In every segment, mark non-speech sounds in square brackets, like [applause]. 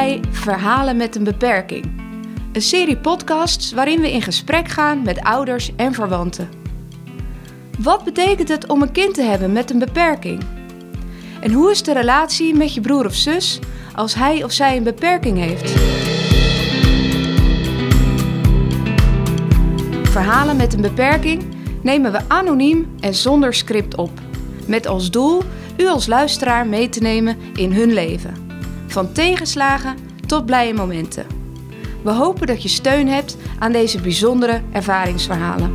bij Verhalen met een beperking. Een serie podcasts waarin we in gesprek gaan met ouders en verwanten. Wat betekent het om een kind te hebben met een beperking? En hoe is de relatie met je broer of zus als hij of zij een beperking heeft? Verhalen met een beperking nemen we anoniem en zonder script op. Met als doel u als luisteraar mee te nemen in hun leven. Van tegenslagen tot blije momenten. We hopen dat je steun hebt aan deze bijzondere ervaringsverhalen.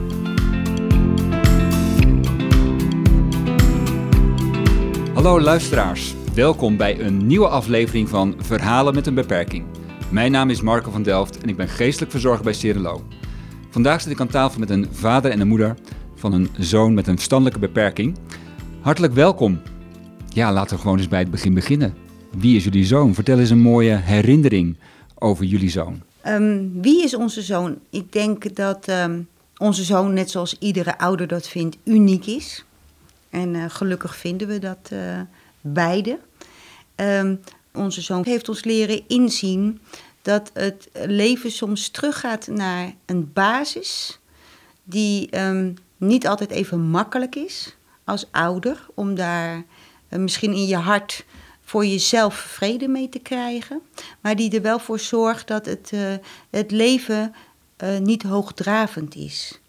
Hallo luisteraars, welkom bij een nieuwe aflevering van Verhalen met een beperking. Mijn naam is Marco van Delft en ik ben geestelijk verzorger bij Serenlo. Vandaag zit ik aan tafel met een vader en een moeder van een zoon met een verstandelijke beperking. Hartelijk welkom. Ja, laten we gewoon eens bij het begin beginnen. Wie is jullie zoon? Vertel eens een mooie herinnering over jullie zoon. Um, wie is onze zoon? Ik denk dat um, onze zoon, net zoals iedere ouder dat vindt, uniek is. En uh, gelukkig vinden we dat uh, beide. Um, onze zoon heeft ons leren inzien dat het leven soms teruggaat naar een basis die niet altijd even makkelijk is als ouder om daar uh, misschien in je hart voor jezelf vrede mee te krijgen, maar die er wel voor zorgt dat het, uh, het leven uh, niet hoogdravend is.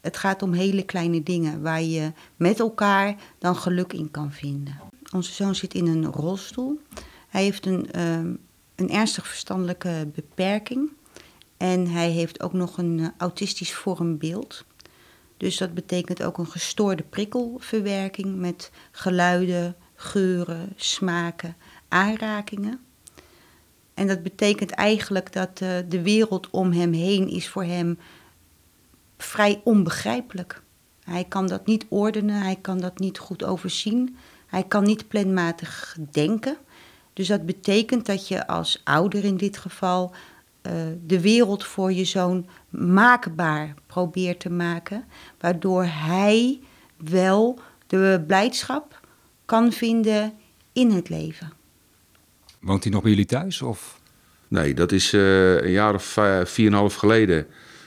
Het gaat om hele kleine dingen waar je met elkaar dan geluk in kan vinden. Onze zoon zit in een rolstoel. Hij heeft een, uh, een ernstig verstandelijke beperking. En hij heeft ook nog een uh, autistisch vormbeeld. Dus dat betekent ook een gestoorde prikkelverwerking met geluiden, geuren, smaken, aanrakingen. En dat betekent eigenlijk dat uh, de wereld om hem heen is voor hem vrij onbegrijpelijk. Hij kan dat niet ordenen, hij kan dat niet goed overzien, hij kan niet planmatig denken. Dus dat betekent dat je als ouder in dit geval uh, de wereld voor je zoon maakbaar probeert te maken, waardoor hij wel de blijdschap kan vinden in het leven. Woont hij nog bij jullie thuis? Of? Nee, dat is uh, een jaar of vier en een half geleden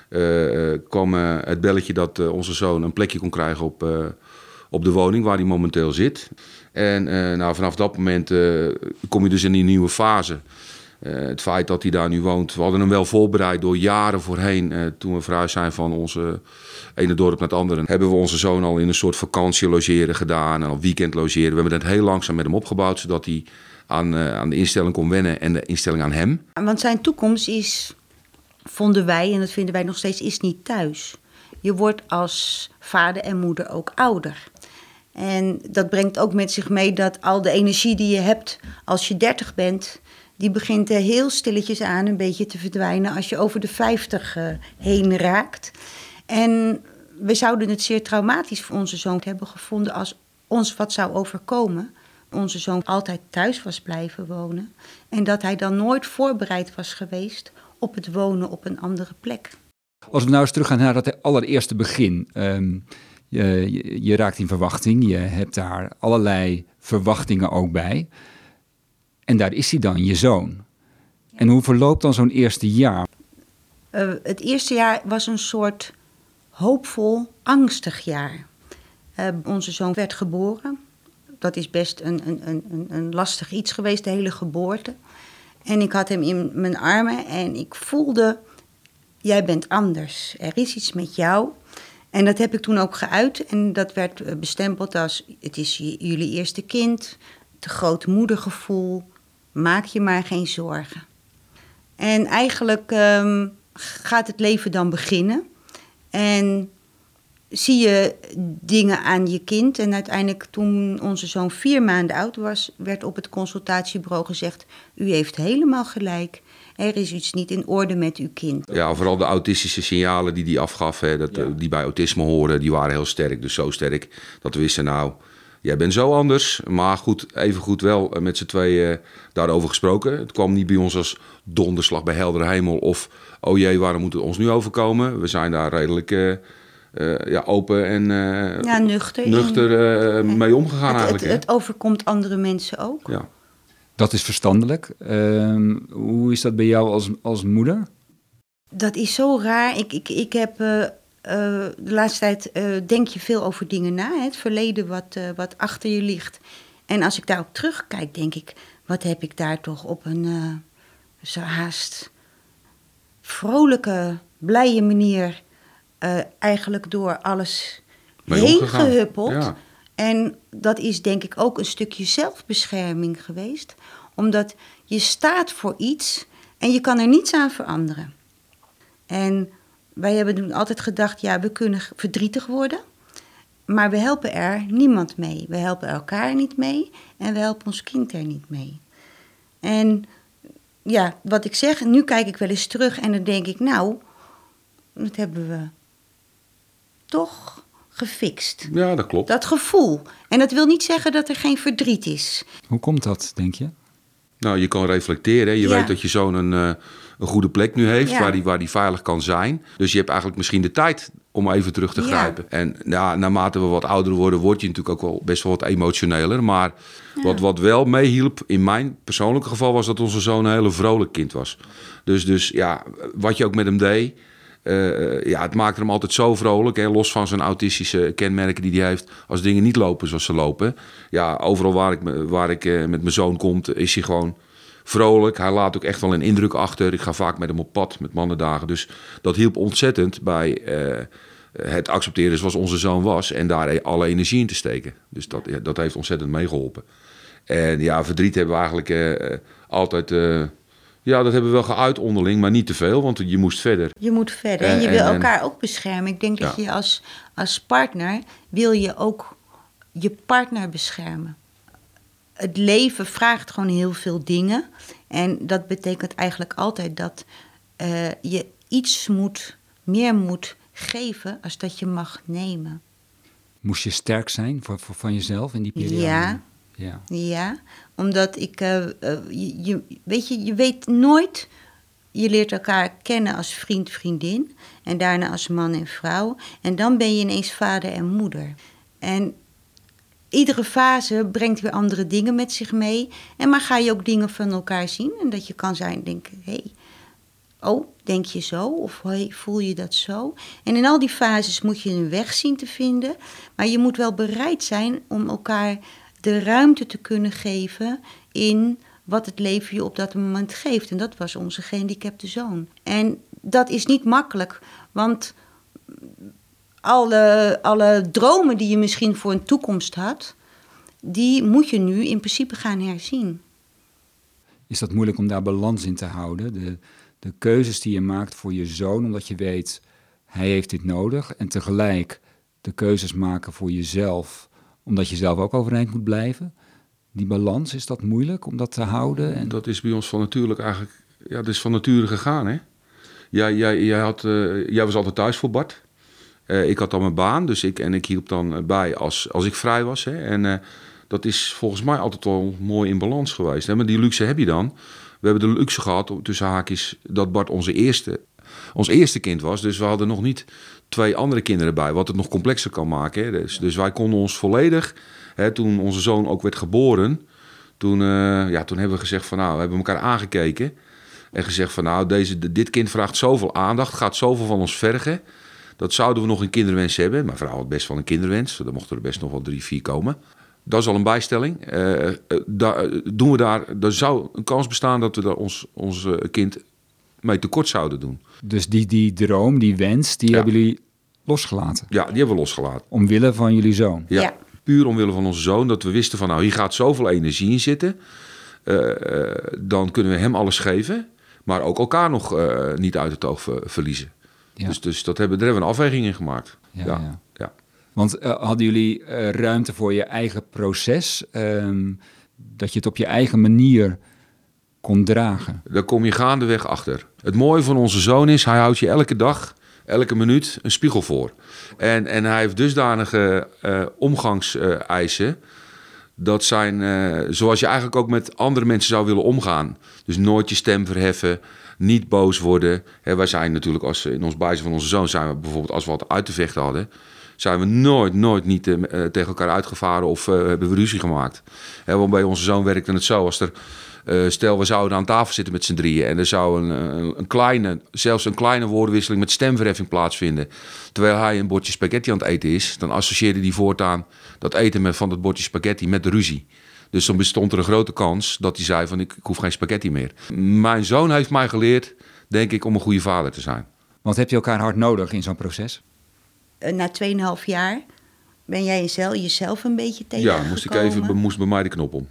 uh, kwam uh, het belletje dat onze zoon een plekje kon krijgen op, op de woning waar hij momenteel zit. En nou, vanaf dat moment kom je dus in die nieuwe fase. Uh, het feit dat hij daar nu woont, we hadden hem wel voorbereid door jaren voorheen. Uh, toen we verhuisd zijn van onze ene dorp naar het andere, hebben we onze zoon al in een soort vakantie logeren gedaan en al weekend logeren. We hebben het heel langzaam met hem opgebouwd, zodat hij aan, uh, aan de instelling kon wennen en de instelling aan hem. Want zijn toekomst is, vonden wij, en dat vinden wij nog steeds, is niet thuis. Je wordt als vader en moeder ook ouder. En dat brengt ook met zich mee dat al de energie die je hebt als je dertig bent, die begint heel stilletjes aan een beetje te verdwijnen als je over de 50 uh, heen raakt. En we zouden het zeer traumatisch voor onze zoon hebben gevonden als ons wat zou overkomen. Onze zoon altijd thuis was blijven wonen en dat hij dan nooit voorbereid was geweest op het wonen op een andere plek. Als we nou eens teruggaan naar dat allereerste begin. Je, je, je raakt in verwachting, je hebt daar allerlei verwachtingen ook bij. En daar is hij dan, je zoon. En hoe verloopt dan zo'n eerste jaar? Uh, het eerste jaar was een soort hoopvol, angstig jaar. Uh, onze zoon werd geboren. Dat is best een, een, een, een lastig iets geweest, de hele geboorte. En ik had hem in mijn armen en ik voelde, jij bent anders. Er is iets met jou. En dat heb ik toen ook geuit en dat werd bestempeld als, het is jullie eerste kind, te groot moedergevoel, maak je maar geen zorgen. En eigenlijk um, gaat het leven dan beginnen. En zie je dingen aan je kind. En uiteindelijk, toen onze zoon vier maanden oud was, werd op het consultatiebureau gezegd: U heeft helemaal gelijk. Er is iets niet in orde met uw kind. Ja, vooral de autistische signalen die hij afgaf, hè, dat, ja. die bij autisme horen, die waren heel sterk. Dus zo sterk dat we wisten, nou, jij bent zo anders. Maar goed, even goed wel met z'n tweeën daarover gesproken. Het kwam niet bij ons als donderslag bij heldere hemel of oh jee, waarom moet het ons nu overkomen? We zijn daar redelijk uh, uh, ja, open en uh, ja, nuchter, nuchter mee omgegaan het, eigenlijk. Het, het, overkomt andere mensen ook. Ja. Dat is verstandelijk. Ehm, hoe is dat bij jou als, als moeder? Dat is zo raar. Ik, ik, ik heb eh, eh, de laatste tijd uh, denk je veel over dingen na. Hè? Het verleden wat, wat achter je ligt. En als ik daarop terugkijk, denk ik, wat heb ik daar toch op een zo haast vrolijke, blije manier eigenlijk door alles heen gehuppeld. Ja. En dat is denk ik ook een stukje zelfbescherming geweest. Omdat je staat voor iets en je kan er niets aan veranderen. En wij hebben toen altijd gedacht, ja, we kunnen verdrietig worden. Maar we helpen er niemand mee. We helpen elkaar niet mee en we helpen ons kind er niet mee. En ja, wat ik zeg, nu kijk ik wel eens terug en dan denk ik, nou, dat hebben we toch gefixt. Ja, dat klopt. Dat gevoel. En dat wil niet zeggen dat er geen verdriet is. Hoe komt dat, denk je? Nou, je kan reflecteren. Je weet dat je zo'n een, eh, een goede plek nu heeft, waar, die, waar die veilig kan zijn. Dus je hebt eigenlijk misschien de tijd om even terug te grijpen. En ja, naarmate we wat ouder worden, word je natuurlijk ook wel best wel wat emotioneler. Maar wat, wat wel meehielp in mijn persoonlijke geval, was dat onze zoon een hele vrolijk kind was. Dus, dus ja, wat je ook met hem deed uh, ja, het maakt hem altijd zo vrolijk. Hè, los van zijn autistische kenmerken die hij heeft. Als dingen niet lopen zoals ze lopen. Ja, overal waar ik, waar ik uh, met mijn zoon kom, is hij gewoon vrolijk. Hij laat ook echt wel een indruk achter. Ik ga vaak met hem op pad, met mannendagen. Dus dat hielp ontzettend bij uh, het accepteren zoals onze zoon was. En daar alle energie in te steken. Dus dat, dat heeft ontzettend meegeholpen. En ja, verdriet hebben we eigenlijk altijd ja, dat hebben we wel geuit onderling, maar niet te veel, want je moest verder. Je moet verder en, je wil elkaar ook beschermen. Ik denk dat je als, als partner wil je ook je partner beschermen. Het leven vraagt gewoon heel veel dingen. En dat betekent eigenlijk altijd dat uh, je iets moet, meer moet geven als dat je mag nemen. Moest je sterk zijn voor, voor van jezelf in die periode? Ja, ja. ja, omdat ik, uh, je, weet je, je weet nooit, je leert elkaar kennen als vriend, vriendin en daarna als man en vrouw. En dan ben je ineens vader en moeder. En iedere fase brengt weer andere dingen met zich mee. En maar ga je ook dingen van elkaar zien en dat je kan zijn denken, hé, hey, oh, denk je zo? Of hey, voel je dat zo? En in al die fases moet je een weg zien te vinden. Maar je moet wel bereid zijn om elkaar de ruimte te kunnen geven in wat het leven je op dat moment geeft. En dat was onze gehandicapte zoon. En dat is niet makkelijk, want alle, alle dromen die je misschien voor een toekomst had, die moet je nu in principe gaan herzien. Is dat moeilijk om daar balans in te houden? De, de keuzes die je maakt voor je zoon, omdat je weet, hij heeft dit nodig. En tegelijk de keuzes maken voor jezelf, omdat je zelf ook overeind moet blijven. Die balans, is dat moeilijk om dat te houden? En... Dat is bij ons van natuurlijk eigenlijk, ja, dat is van nature gegaan, hè? Jij, jij, jij, had, uh, jij was altijd thuis voor Bart. Uh, ik had dan mijn baan, dus ik, en ik hielp dan bij als, als ik vrij was. Hè? En uh, dat is volgens mij altijd wel mooi in balans geweest. Hè? Maar die luxe heb je dan. We hebben de luxe gehad, tussen haakjes, dat Bart onze eerste, ons eerste kind was. Dus we hadden nog niet twee andere kinderen bij, wat het nog complexer kan maken. Hè. Dus, dus wij konden ons volledig, hè, toen onze zoon ook werd geboren, toen, uh, ja, toen hebben we gezegd van nou, we hebben elkaar aangekeken en gezegd van nou, deze, dit kind vraagt zoveel aandacht, gaat zoveel van ons vergen. Dat zouden we nog een kinderwens hebben. Mijn vrouw had best wel een kinderwens. Er mochten er best nog wel drie, vier komen. Dat is al een bijstelling. Uh, doen we daar, er zou een kans bestaan dat we daar ons, ons kind mee tekort zouden doen. Dus die, die droom, die wens, die hebben jullie losgelaten? Ja, die hebben we losgelaten. Omwille van jullie zoon? Ja, puur omwille van onze zoon. Dat we wisten van, nou, hier gaat zoveel energie in zitten. Uh, dan kunnen we hem alles geven. Maar ook elkaar nog uh, niet uit het oog verliezen. Ja. Dus, dus dat hebben, daar hebben we een afweging in gemaakt. Ja, ja. ja. Want hadden jullie ruimte voor je eigen proces? Ehm, dat je het op je eigen manier kon dragen? Daar kom je gaandeweg achter. Het mooie van onze zoon is, hij houdt je elke dag, elke minuut een spiegel voor. En, en hij heeft dusdanige uh, omgangseisen. dat zijn, uh, zoals je eigenlijk ook met andere mensen zou willen omgaan. Dus nooit je stem verheffen, niet boos worden. He, wij zijn natuurlijk, als, in ons bijzijn van onze zoon, zijn we bijvoorbeeld als we wat uit te vechten hadden zijn we nooit, nooit niet uh, tegen elkaar uitgevaren of hebben we ruzie gemaakt. Want bij onze zoon werkte het zo, als er eh, stel, we zouden aan tafel zitten met z'n drieën en er zou een, een, een, kleine, zelfs een kleine woordenwisseling met stemverheffing plaatsvinden. Terwijl hij een bordje spaghetti aan het eten is, dan associeerde hij voortaan dat eten met, van dat bordje spaghetti met de ruzie. Dus dan bestond er een grote kans dat hij zei van ik, ik hoef geen spaghetti meer. Mijn zoon heeft mij geleerd, denk ik, om een goede vader te zijn. Want heb je elkaar hard nodig in zo'n proces? Uh, na 2,5 jaar ben jij jezelf, jezelf een beetje tegen. Ja, moest ik even, moest bij mij de knop om.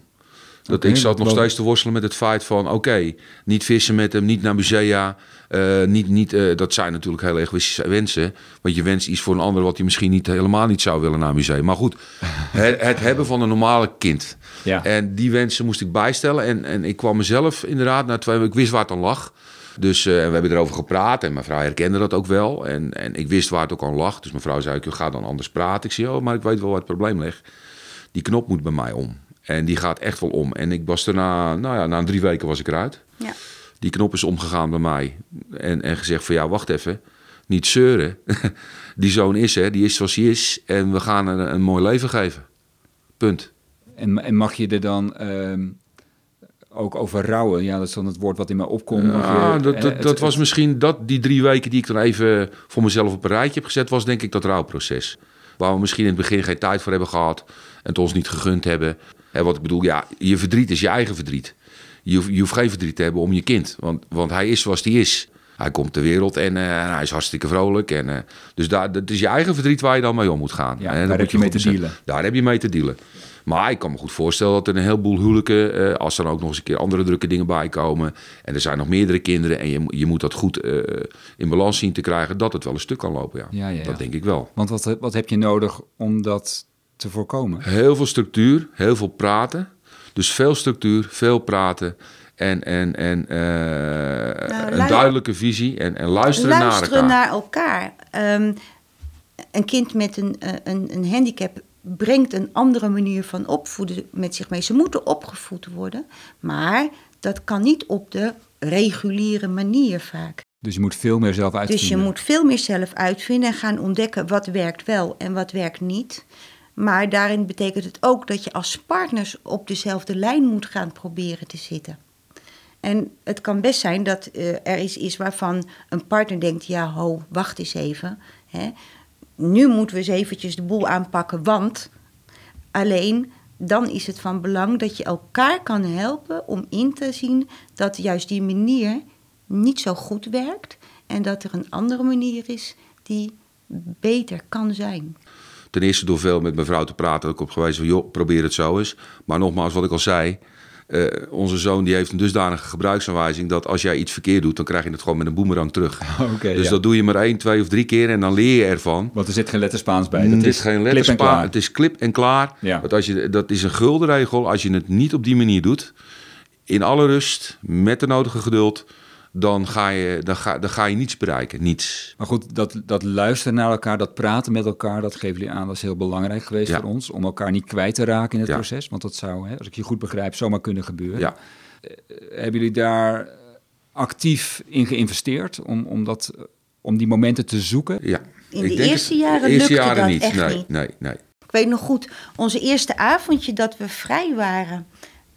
Dat ik zat nog steeds te worstelen met het feit van... oké, niet vissen met hem, niet naar musea. Uh, niet, niet, uh, dat zijn natuurlijk hele egoïstische wensen. Want je wenst iets voor een ander... wat je misschien niet, helemaal niet zou willen naar een museum. Maar goed, [laughs] het, het, hebben van een normale kind. Ja. En die wensen moest ik bijstellen. En, en ik kwam mezelf inderdaad... Na twee, ik wist waar het aan lag. Dus uh, we hebben erover gepraat en mijn vrouw herkende dat ook wel. En, en ik wist waar het ook aan lag. Dus mijn vrouw zei, ik ga dan anders praten. Ik zei, oh, maar ik weet wel waar het probleem ligt. Die knop moet bij mij om. En die gaat echt wel om. En ik was daarna, nou ja, na drie weken was ik eruit. Ja. Die knop is omgegaan bij mij. En, en gezegd van ja, wacht even. Niet zeuren. [laughs] die zoon is er, die is zoals hij is. En we gaan er een mooi leven geven. Punt. En, en mag je er dan ehm, ook over rouwen? Ja, dat is dan het woord wat in mij opkomt. Ja, dat, dat, dat was misschien dat, die drie weken die ik dan even voor mezelf op een rijtje heb gezet, was denk ik dat rouwproces. Waar we misschien in het begin geen tijd voor hebben gehad en het ons niet gegund hebben. En wat ik bedoel, ja, je verdriet is je eigen verdriet. Je hoeft, je hoeft geen verdriet te hebben om je kind. Want, want hij is zoals hij is. Hij komt ter wereld en uh, hij is hartstikke vrolijk. En, uh, dus daar, dat is je eigen verdriet waar je dan mee om moet gaan. Ja, en daar heb je mee te dealen. Daar heb je mee te dealen. Maar ik kan me goed voorstellen dat er een heleboel huwelijken, uh, als er ook nog eens een keer andere drukke dingen bij komen. En er zijn nog meerdere kinderen en je, je moet dat goed in balans zien te krijgen, dat het wel een stuk kan lopen. Ja, ja, ja dat denk ik wel. Want wat, wat heb je nodig om dat te voorkomen? Heel veel structuur, heel veel praten. Dus veel structuur, veel praten. En, en, en uh, nou, een duidelijke visie en, en luisteren, luisteren naar elkaar. Naar elkaar. Um, een kind met een, eh, een, een handicap brengt een andere manier van opvoeden met zich mee. Ze moeten opgevoed worden, maar dat kan niet op de reguliere manier vaak. Dus je moet veel meer zelf uitvinden. Dus je moet veel meer zelf uitvinden en gaan ontdekken wat werkt wel en wat werkt niet. Maar daarin betekent het ook dat je als partners op dezelfde lijn moet gaan proberen te zitten. En het kan best zijn dat uh, er iets is waarvan een partner denkt: ja, ho, wacht eens even. Hè. Nu moeten we eens eventjes de boel aanpakken, want alleen dan is het van belang dat je elkaar kan helpen om in te zien dat juist die manier niet zo goed werkt en dat er een andere manier is die beter kan zijn. Ten eerste door veel met mijn vrouw te praten. Dat ik op gewezen van, joh, probeer het zo eens. Maar nogmaals, wat ik al zei. Uh, onze zoon die heeft een dusdanige gebruiksaanwijzing dat als jij iets verkeerd doet, dan krijg je het gewoon met een boemerang terug. [laughs] Okay, dus dat doe je maar één, twee of drie keer en dan leer je ervan. Want er zit geen letterspaans bij. Dat het is geen letterspaans. Het is klip en klaar. Ja. Want als je, dat is een gulden regel. Als je het niet op die manier doet, in alle rust, met de nodige geduld, dan ga je, dan ga, dan ga je niets bereiken. Niets. Maar goed, dat, dat luisteren naar elkaar, dat praten met elkaar, dat geven jullie aan, dat is heel belangrijk geweest voor ons. Om elkaar niet kwijt te raken in het proces. Want dat zou, hè, als ik je goed begrijp, zomaar kunnen gebeuren. Ja. Uh, hebben jullie daar actief in geïnvesteerd om, om, dat, om die momenten te zoeken? Ja. In de eerste jaren de eerste jaren niet. Echt nee, niet. Nee, nee. Ik weet nog goed, onze eerste avondje dat we vrij waren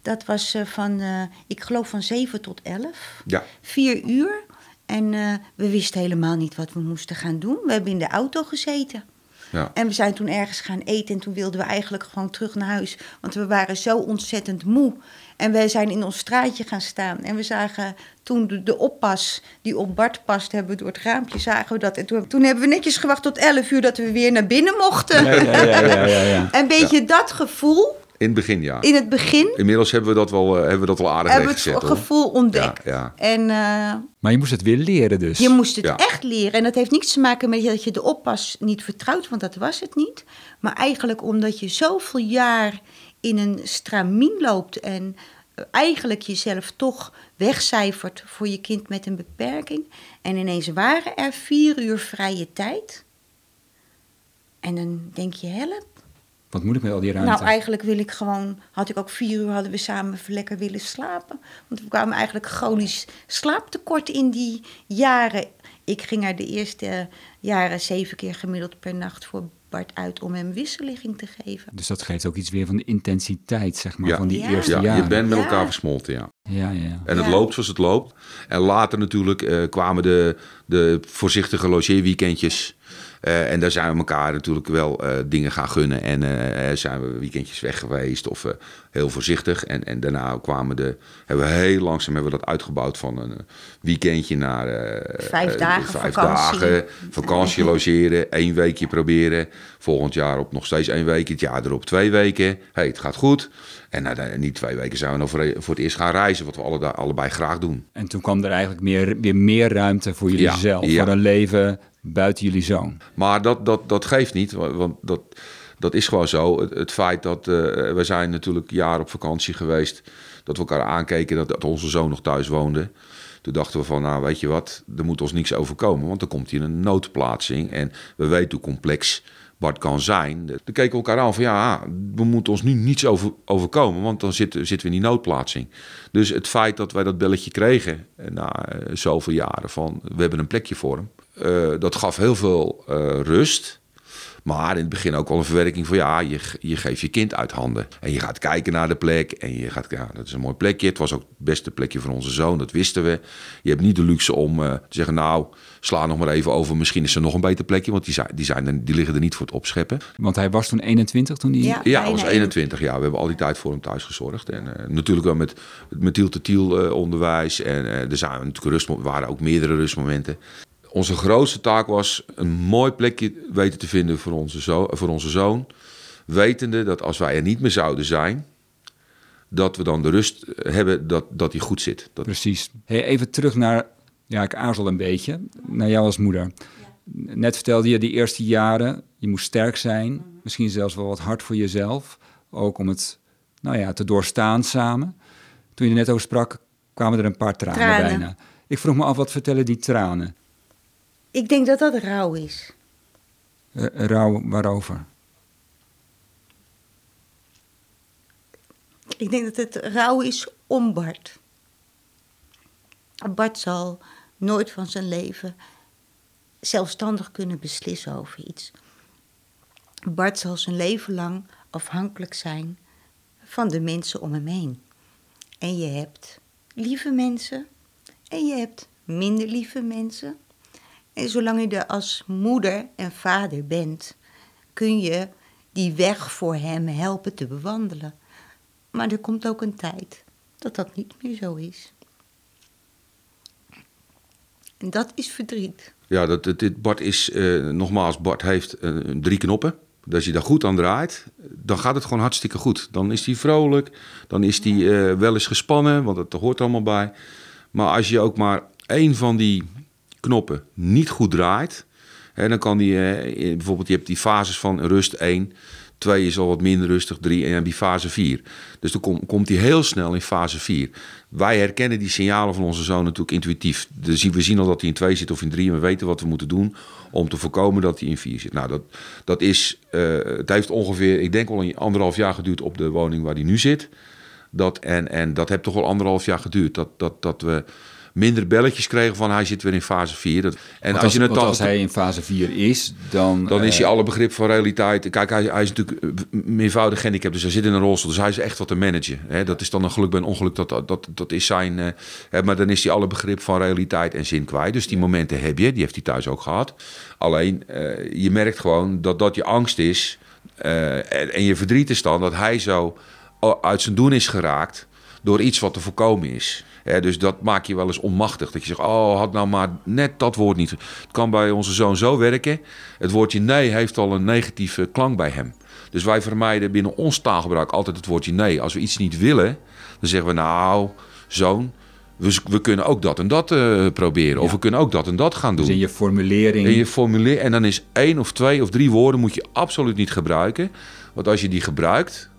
dat was uh, van, uh, ik geloof van 7 tot 11. Ja. Vier uur. En uh, we wisten helemaal niet wat we moesten gaan doen. We hebben in de auto gezeten. Ja. En we zijn toen ergens gaan eten en toen wilden we eigenlijk gewoon terug naar huis. Want we waren zo ontzettend moe. En wij zijn in ons straatje gaan staan. En we zagen toen de, de oppas die op Bart past, hebben door het raampje zagen we dat. En toen, toen hebben we netjes gewacht tot 11 uur dat we weer naar binnen mochten. Ja, ja, ja, ja [laughs] een beetje dat gevoel. In het begin, ja. In het begin. Inmiddels hebben we dat wel, uh, hebben we dat wel aardig Hebben we het gevoel ontdekt. Ja, ja. En, uh, maar je moest het weer leren dus. Je moest het echt leren. En dat heeft niets te maken met dat je de oppas niet vertrouwt, want dat was het niet. Maar eigenlijk omdat je zoveel jaar in een stramien loopt en eigenlijk jezelf toch wegcijfert voor je kind met een beperking. En ineens waren er vier uur vrije tijd. En dan denk je, help, wat moet ik met al die ruimte? Nou, eigenlijk wil ik gewoon, had ik ook vier uur, hadden we samen lekker willen slapen. Want we kwamen eigenlijk chronisch slaaptekort in die jaren. Ik ging er de eerste jaren zeven keer gemiddeld per nacht voor Bart uit om hem wisselligging te geven. Dus dat geeft ook iets weer van de intensiteit, zeg maar, Ja. van die Ja. eerste Ja, jaren. je bent met Ja. elkaar versmolten, ja. Ja, ja, ja. En het Ja. loopt zoals het loopt. En later natuurlijk eh, kwamen de, de voorzichtige logeerweekendjes. Eh, en daar zijn we elkaar natuurlijk wel eh, dingen gaan gunnen. En eh, zijn we weekendjes weg geweest of heel voorzichtig. En, en daarna kwamen de, hebben we heel langzaam hebben we dat uitgebouwd van een weekendje naar eh, Vijf eh, dagen vijf vakantie. dagen vakantie [laughs] logeren. één weekje proberen. Volgend jaar op nog steeds één week. Het jaar erop twee weken. hey, het gaat goed. En na de- niet twee weken zijn we nog voor, voor het eerst gaan reizen. Wat we alle, allebei graag doen. En toen kwam er eigenlijk meer, weer meer ruimte voor jullie Ja, zelf, ja. voor een leven buiten jullie zoon. Maar dat, dat, dat geeft niet, wa- want dat, dat is gewoon zo. Het, feit dat eh, we zijn natuurlijk jaar op vakantie geweest, dat we elkaar aankeken dat, onze zoon nog thuis woonde. Toen dachten we van, nou weet je wat, er moet ons niks overkomen, want dan komt in een noodplaatsing. En we weten hoe complex Bart kan zijn. Toen keken elkaar aan van, ja, we moeten ons nu niets over, overkomen, want dan zitten, zitten we in die noodplaatsing. Dus het feit dat wij dat belletje kregen, eh, na eh, zoveel jaren van, we hebben een plekje voor hem. dat gaf heel veel rust. Maar in het begin ook wel een verwerking van ja, je, je geeft je kind uit handen. En je gaat kijken naar de plek. En je gaat, ja, dat is een mooi plekje. Het was ook het beste plekje voor onze zoon, dat wisten we. Je hebt niet de luxe om eh, te zeggen, nou, sla nog maar even over. Misschien is er nog een beter plekje, want die, zijn, die, zijn er, die liggen er niet voor het opscheppen. Want hij was toen 21 toen hij... Ja. Ja, hij was 21 jaar. We hebben al die tijd voor hem thuis gezorgd. En eh, natuurlijk wel met, met Tiel te Tiel eh, onderwijs. En eh, er zijn natuurlijk rust, waren ook meerdere rustmomenten. Onze grootste taak was een mooi plekje weten te vinden voor onze, zo, voor onze zoon. Wetende dat als wij er niet meer zouden zijn, dat we dan de rust hebben dat, dat hij goed zit. Dat, Precies. Hey, even terug naar, ja, ik aarzel een beetje, naar jou als moeder. Net vertelde je die eerste jaren, je moest sterk zijn, misschien zelfs wel wat hard voor jezelf, ook om het, nou ja, te doorstaan samen. Toen je er net over sprak, kwamen er een paar tranen, Tranen. bijna. Ik vroeg me af, wat vertellen die tranen? Ik denk dat dat rouw is. Eh, rouw waarover? Ik denk dat het rouw is om Bart. Bart zal nooit van zijn leven zelfstandig kunnen beslissen over iets. Bart zal zijn leven lang afhankelijk zijn van de mensen om hem heen. En je hebt lieve mensen en je hebt minder lieve mensen. En zolang je er als moeder en vader bent, kun je die weg voor hem helpen te bewandelen. Maar er komt ook een tijd dat dat niet meer zo is. En dat is verdriet. Ja, dat, dit, Bart is, eh, nogmaals, Bart heeft eh, drie knoppen. Dus als je daar goed aan draait, dan gaat het gewoon hartstikke goed. Dan is hij vrolijk, dan is hij eh, wel eens gespannen, want dat hoort allemaal bij. Maar als je ook maar één van die knoppen niet goed draait, hè, dan kan die, eh, bijvoorbeeld, je hebt die fases van rust 1, 2 is al wat minder rustig, 3 en dan fase 4. Dus dan kom- komt hij heel snel in fase 4. Wij herkennen die signalen van onze zoon natuurlijk intuïtief. Dus we zien al dat hij in 2 zit of in 3 en we weten wat we moeten doen om te voorkomen dat hij in 4 zit. Nou, dat, dat is, eh, het heeft ongeveer, ik denk wel een anderhalf jaar geduurd op de woning waar hij nu zit. Dat, en, en dat heeft toch wel anderhalf jaar geduurd. Dat, dat, dat we minder belletjes kregen van hij zit weer in fase 4. Dat, en Want als je het als hij in fase 4 is, dan... dan is eh, hij alle begrip van realiteit. Kijk, hij, hij is natuurlijk eh, meervoudig handicap, dus hij zit in een rolstoel. Dus hij is echt wat te managen. Hè? Dat is dan een geluk bij een ongeluk, dat, dat, dat, is zijn... eh, hè, maar dan is hij alle begrip van realiteit en zin kwijt. Dus die momenten heb je, die heeft hij thuis ook gehad. Alleen, je merkt gewoon dat dat je angst is... en, en je verdriet is dan dat hij zo uit zijn doen is geraakt... door iets wat te voorkomen is. Dus dat maakt je wel eens onmachtig. Dat je zegt, oh, had nou maar net dat woord niet. Het kan bij onze zoon zo werken. Het woordje nee heeft al een negatieve klank bij hem. Dus wij vermijden binnen ons taalgebruik altijd het woordje nee. Als we iets niet willen, dan zeggen we nou, zoon, we, we kunnen ook dat en dat eh, proberen. Of we kunnen ook dat en dat gaan doen. Dus in je formulering... En je formuleer en dan is één of twee of drie woorden moet je absoluut niet gebruiken. Want als je die gebruikt,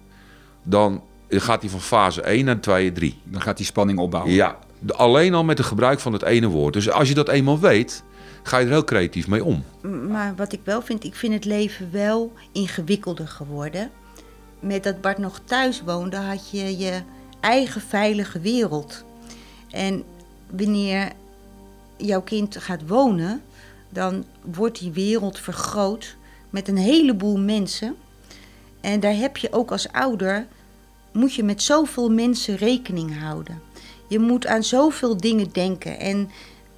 dan gaat die van fase 1 naar 2, 3. Dan gaat die spanning opbouwen. Ja, alleen al met het gebruik van het ene woord. Dus als je dat eenmaal weet, ga je er heel creatief mee om. Maar wat ik wel vind, ik vind het leven wel ingewikkelder geworden. Met dat Bart nog thuis woonde, had je je eigen veilige wereld. En wanneer jouw kind gaat wonen, dan wordt die wereld vergroot met een heleboel mensen. En daar heb je ook als ouder, moet je met zoveel mensen rekening houden. Je moet aan zoveel dingen denken. En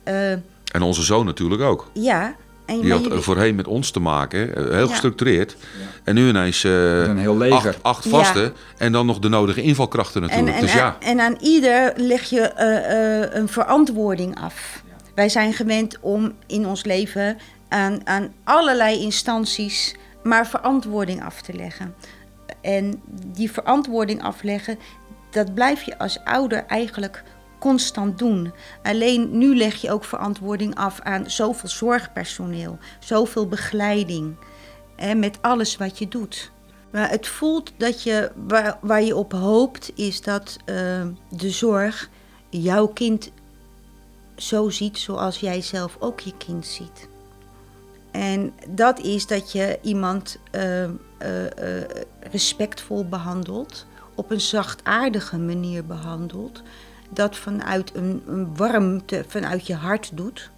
uh, en onze zoon natuurlijk ook. Ja. En, die had je... voorheen met ons te maken, eh, heel gestructureerd. En nu ineens uh, een heel leger. Acht, acht vaste en dan nog de nodige invalkrachten natuurlijk. En, en, dus ja. en aan ieder leg je uh, een verantwoording af. Wij zijn gewend om in ons leven aan, aan allerlei instanties maar verantwoording af te leggen. En die verantwoording afleggen, dat blijf je als ouder eigenlijk constant doen. Alleen nu leg je ook verantwoording af aan zoveel zorgpersoneel, zoveel begeleiding. Met alles wat je doet. Maar het voelt dat je, waar, waar je op hoopt, is dat uh, de zorg jouw kind zo ziet zoals jij zelf ook je kind ziet. En dat is dat je iemand uh, uh, respectvol behandelt, op een zachtaardige manier behandelt, dat vanuit een, een warmte vanuit je hart doet.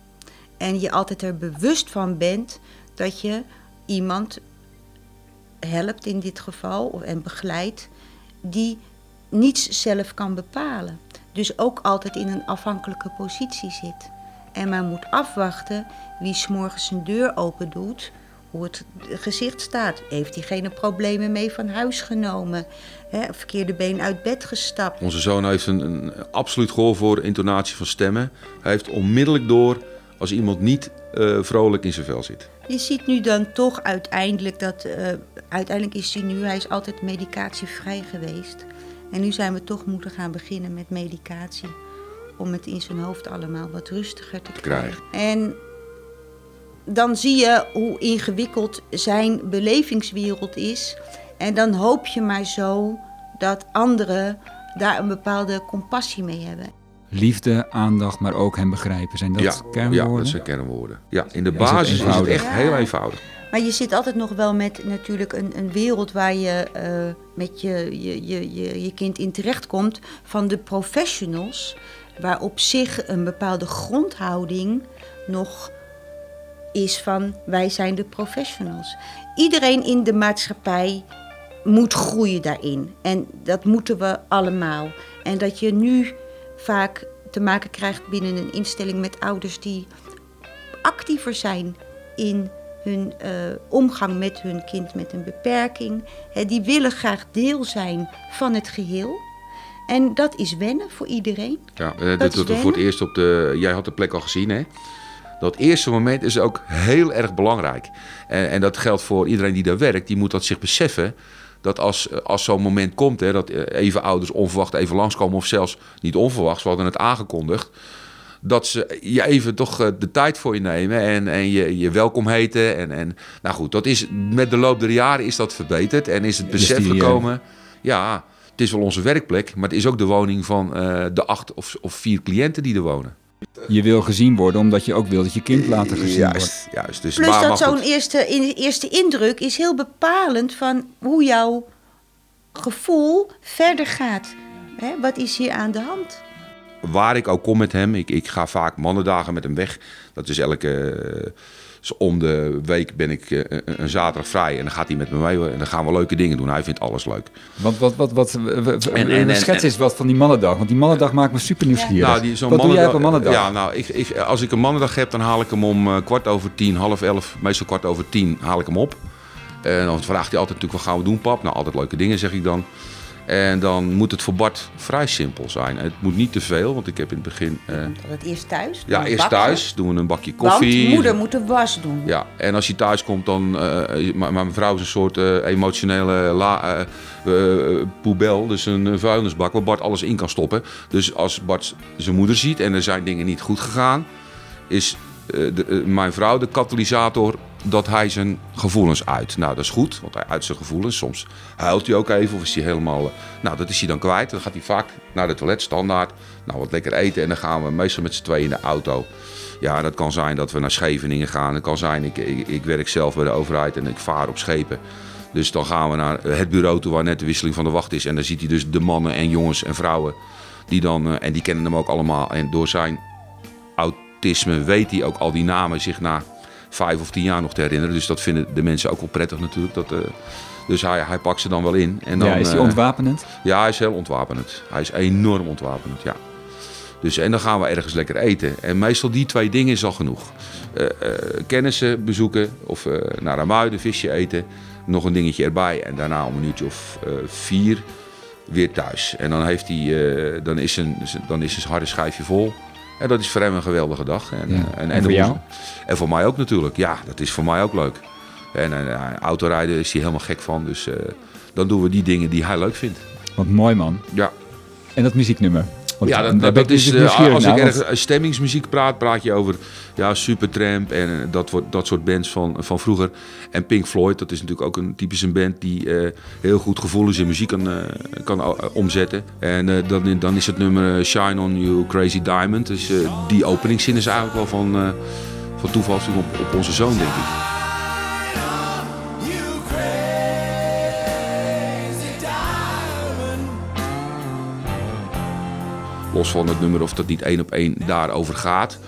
En je altijd er bewust van bent dat je iemand helpt in dit geval en begeleidt die niets zelf kan bepalen. Dus ook altijd in een afhankelijke positie zit. En men moet afwachten wie s'morgens zijn deur open doet, hoe het gezicht staat. Heeft diegene problemen mee van huis genomen? Hè, verkeerde been uit bed gestapt? Onze zoon heeft een, een absoluut gehoor voor intonatie van stemmen. Hij heeft onmiddellijk door als iemand niet uh, vrolijk in zijn vel zit. Je ziet nu dan toch uiteindelijk dat. Uh, uiteindelijk is hij nu, hij is altijd medicatievrij geweest. En nu zijn we toch moeten gaan beginnen met medicatie. Om het in zijn hoofd allemaal wat rustiger te krijgen. En dan zie je hoe ingewikkeld zijn belevingswereld is. En dan hoop je maar zo dat anderen daar een bepaalde compassie mee hebben. Liefde, aandacht, maar ook hem begrijpen. Zijn dat ja, kernwoorden? Ja, dat zijn kernwoorden. Ja, in de basis is het, is het echt heel eenvoudig. Maar je zit altijd nog wel met natuurlijk een, een wereld waar je uh, met je, je, je, je, kind in terechtkomt van de professionals, waar op zich een bepaalde grondhouding nog is van wij zijn de professionals. Iedereen in de maatschappij moet groeien daarin. En dat moeten we allemaal. En dat je nu vaak te maken krijgt binnen een instelling met ouders die actiever zijn in hun uh, omgang met hun kind met een beperking. Die willen graag deel zijn van het geheel. En dat is wennen voor iedereen. Ja, dat, dat doet voor het eerst op de. Jij had de plek al gezien, hè? Dat eerste moment is ook heel erg belangrijk. En, en dat geldt voor iedereen die daar werkt. Die moet dat zich beseffen dat als, als zo'n moment komt, hè, dat even ouders onverwacht even langskomen, of zelfs niet onverwachts, we hadden het aangekondigd, dat ze je even toch eh, de tijd voor je nemen en, en je, je welkom heten. En, en, nou goed, dat is, met de loop der jaren is dat verbeterd en is het besef gekomen. Ja, het is wel onze werkplek, maar het is ook de woning van uh, de acht of, of vier cliënten die er wonen. Je wil gezien worden omdat je ook wil dat je kind later gezien juist, wordt. Juist, dus Plus dat zo'n eerste, eerste indruk is heel bepalend van hoe jouw gevoel verder gaat. Hè? Wat is hier aan de hand? Waar ik ook kom met hem, ik, ik ga vaak mannendagen met hem weg. Dat is elke... Dus om de week ben ik uh, een zaterdag vrij en dan gaat hij met me mee en dan gaan we leuke dingen doen. Hij vindt alles leuk. Want wat, wat, wat, en, en, schets is wat van die mannendag, want die mannendag maakt me super nieuwsgierig. Nou, die, wat doe jij op een mannendag? Ja, nou, ik, ik, als ik een mannendag heb, dan haal ik hem om uh, kwart over tien, half elf, meestal kwart over tien, haal ik hem op. En dan vraagt hij altijd natuurlijk, wat gaan we doen pap? Nou, altijd leuke dingen zeg ik dan. En dan moet het voor Bart vrij simpel zijn. Het moet niet te veel, want ik heb in het begin... Uh, het eerst thuis? Ja, eerst thuis. Doen we een bakje koffie. Want moeder moet de was doen. Ja, en als hij thuis komt, dan... Uh, maar mijn vrouw is een soort uh, emotionele la, poebel. Dus een vuilnisbak waar Bart alles in kan stoppen. Dus als Bart zijn moeder ziet en er zijn dingen niet goed gegaan... is de, mijn vrouw de katalysator dat hij zijn gevoelens uit. Nou, dat is goed, want hij uit zijn gevoelens. Soms huilt hij ook even of is hij helemaal... Eh, nou, dat is hij dan kwijt. Dan gaat hij vaak naar de toilet, standaard. Nou, wat lekker eten en dan gaan we meestal met z'n tweeën in de auto. Ja, dat kan zijn dat we naar Scheveningen gaan. Het kan zijn, ik, ik, werk zelf bij de overheid en ik vaar op schepen. Dus dan gaan we naar het bureau toe waar net de wisseling van de wacht is. En dan ziet hij dus de mannen en jongens en vrouwen. Die dan, eh, en die kennen hem ook allemaal. En door zijn autisme weet hij ook al die namen zich naar vijf of tien jaar nog te herinneren. Dus dat vinden de mensen ook wel prettig natuurlijk. Dat, dus hij, hij pakt ze dan wel in. En dan, ja, is hij ontwapenend? ja, hij is heel ontwapenend. Hij is enorm ontwapenend, ja. Dus, en dan gaan we ergens lekker eten. En meestal die twee dingen is al genoeg. Uh, uh, kennissen bezoeken of naar een muiden, visje eten. Nog een dingetje erbij. En daarna om een uurtje of vier weer thuis. En dan, heeft hij, dan, is zijn, dan is zijn harde schijfje vol. En dat is voor hem een geweldige dag. En, ja. en, en, en voor jou? En voor mij ook natuurlijk. Ja, dat is voor mij ook leuk. En autorijden is hij helemaal gek van. Dus dan doen we die dingen die hij leuk vindt. Wat mooi man. Ja. En dat muzieknummer? Want ja, dat, dat, dat is, uh, als ik erg stemmingsmuziek praat, praat je over ja, Supertramp en dat, dat soort bands van, van vroeger. En Pink Floyd, dat is natuurlijk ook een typische band die uh, heel goed gevoelens in muziek kan, kan omzetten. En dan, dan is het nummer Shine On You Crazy Diamond. Dus die openingszin is eigenlijk wel van, van toevallig op, op onze zoon, denk ik. Los van het nummer of dat niet één op één daarover gaat.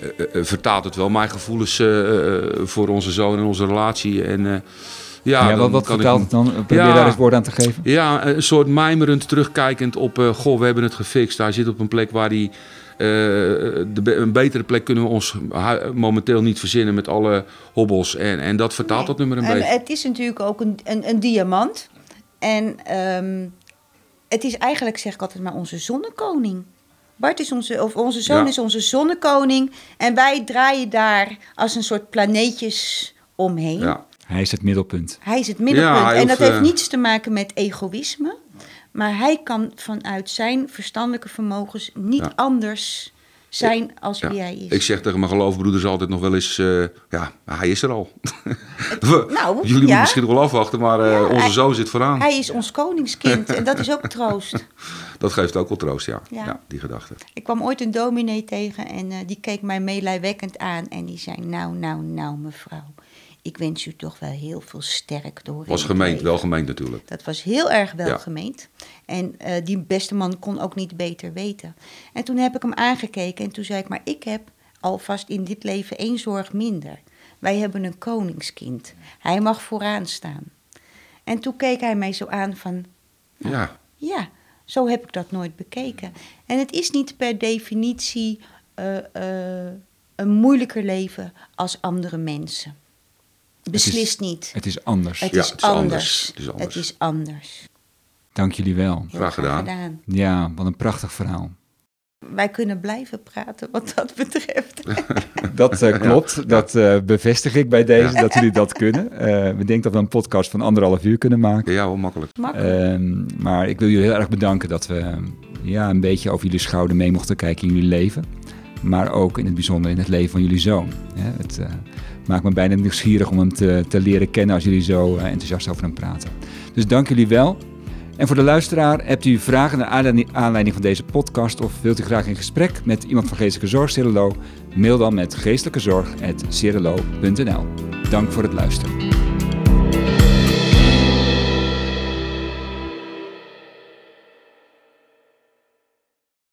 Uh, uh, vertaalt het wel mijn gevoelens uh, voor onze zoon en onze relatie. En, ja, ja, wat, wat vertaalt het dan? Probeer ja, daar eens woord aan te geven. Ja, een soort mijmerend terugkijkend op... goh, we hebben het gefixt. Hij zit op een plek waar hij... De, een betere plek kunnen we ons momenteel niet verzinnen met alle hobbels. En, en dat vertaalt nee. dat nummer een en beetje. Het is natuurlijk ook een, een, een diamant. En um, het is eigenlijk, zeg ik altijd maar, onze zonnekoning. Bart is onze, of onze zoon ja. is onze zonnekoning. En wij draaien daar als een soort planeetjes omheen. Ja. Hij is het middelpunt. Hij is het middelpunt. Ja, en dat heeft niets te maken met egoïsme. Maar hij kan vanuit zijn verstandelijke vermogens niet ja. anders zijn als wie hij is. Ik zeg tegen mijn geloofbroeders altijd nog wel eens... Uh, ja, hij is er al. [laughs] Nou, Jullie moeten misschien wel afwachten, maar uh, onze hij, zoon zit vooraan. Hij is ons koningskind en dat is ook [laughs] troost. dat geeft ook wel troost, ja. ja. die gedachte. Ik kwam ooit een dominee tegen en uh, die keek mij meelijwekkend aan... en die zei, nou, nou, nou, mevrouw... Ik wens u toch wel heel veel sterk door. Was gemeend, wel gemeend natuurlijk. Dat was heel erg wel ja. gemeend. En uh, die beste man kon ook niet beter weten. En toen heb ik hem aangekeken en toen zei ik: Maar ik heb alvast in dit leven één zorg minder. Wij hebben een koningskind. Hij mag vooraan staan. En toen keek hij mij zo aan van. Nou, ja. Ja, zo heb ik dat nooit bekeken. En het is niet per definitie uh, uh, een moeilijker leven als andere mensen. Beslist het is, niet. Het is anders. Het, ja, is, het is anders. anders. Het is anders. Het is anders. Dank jullie wel. Graag gedaan. gedaan. Ja, wat een prachtig verhaal. Wij kunnen blijven praten wat dat betreft. [laughs] Dat uh, klopt. Ja. Dat uh, bevestig ik bij deze, ja. dat jullie dat kunnen. Uh, [laughs] we denken dat we een podcast van anderhalf uur kunnen maken. Ja, wel makkelijk. makkelijk. maar ik wil jullie heel erg bedanken dat we ja, een beetje over jullie schouder mee mochten kijken in jullie leven. Maar ook in het bijzonder in het leven van jullie zoon. Het maakt me bijna nieuwsgierig om hem te, te leren kennen als jullie zo enthousiast over hem praten. Dus dank jullie wel. En voor de luisteraar, hebt u vragen naar aanleiding van deze podcast of wilt u graag in gesprek met iemand van Geestelijke Zorg Cirelo? Mail dan met geestelijkezorg.cirelo.nl. Dank voor het luisteren.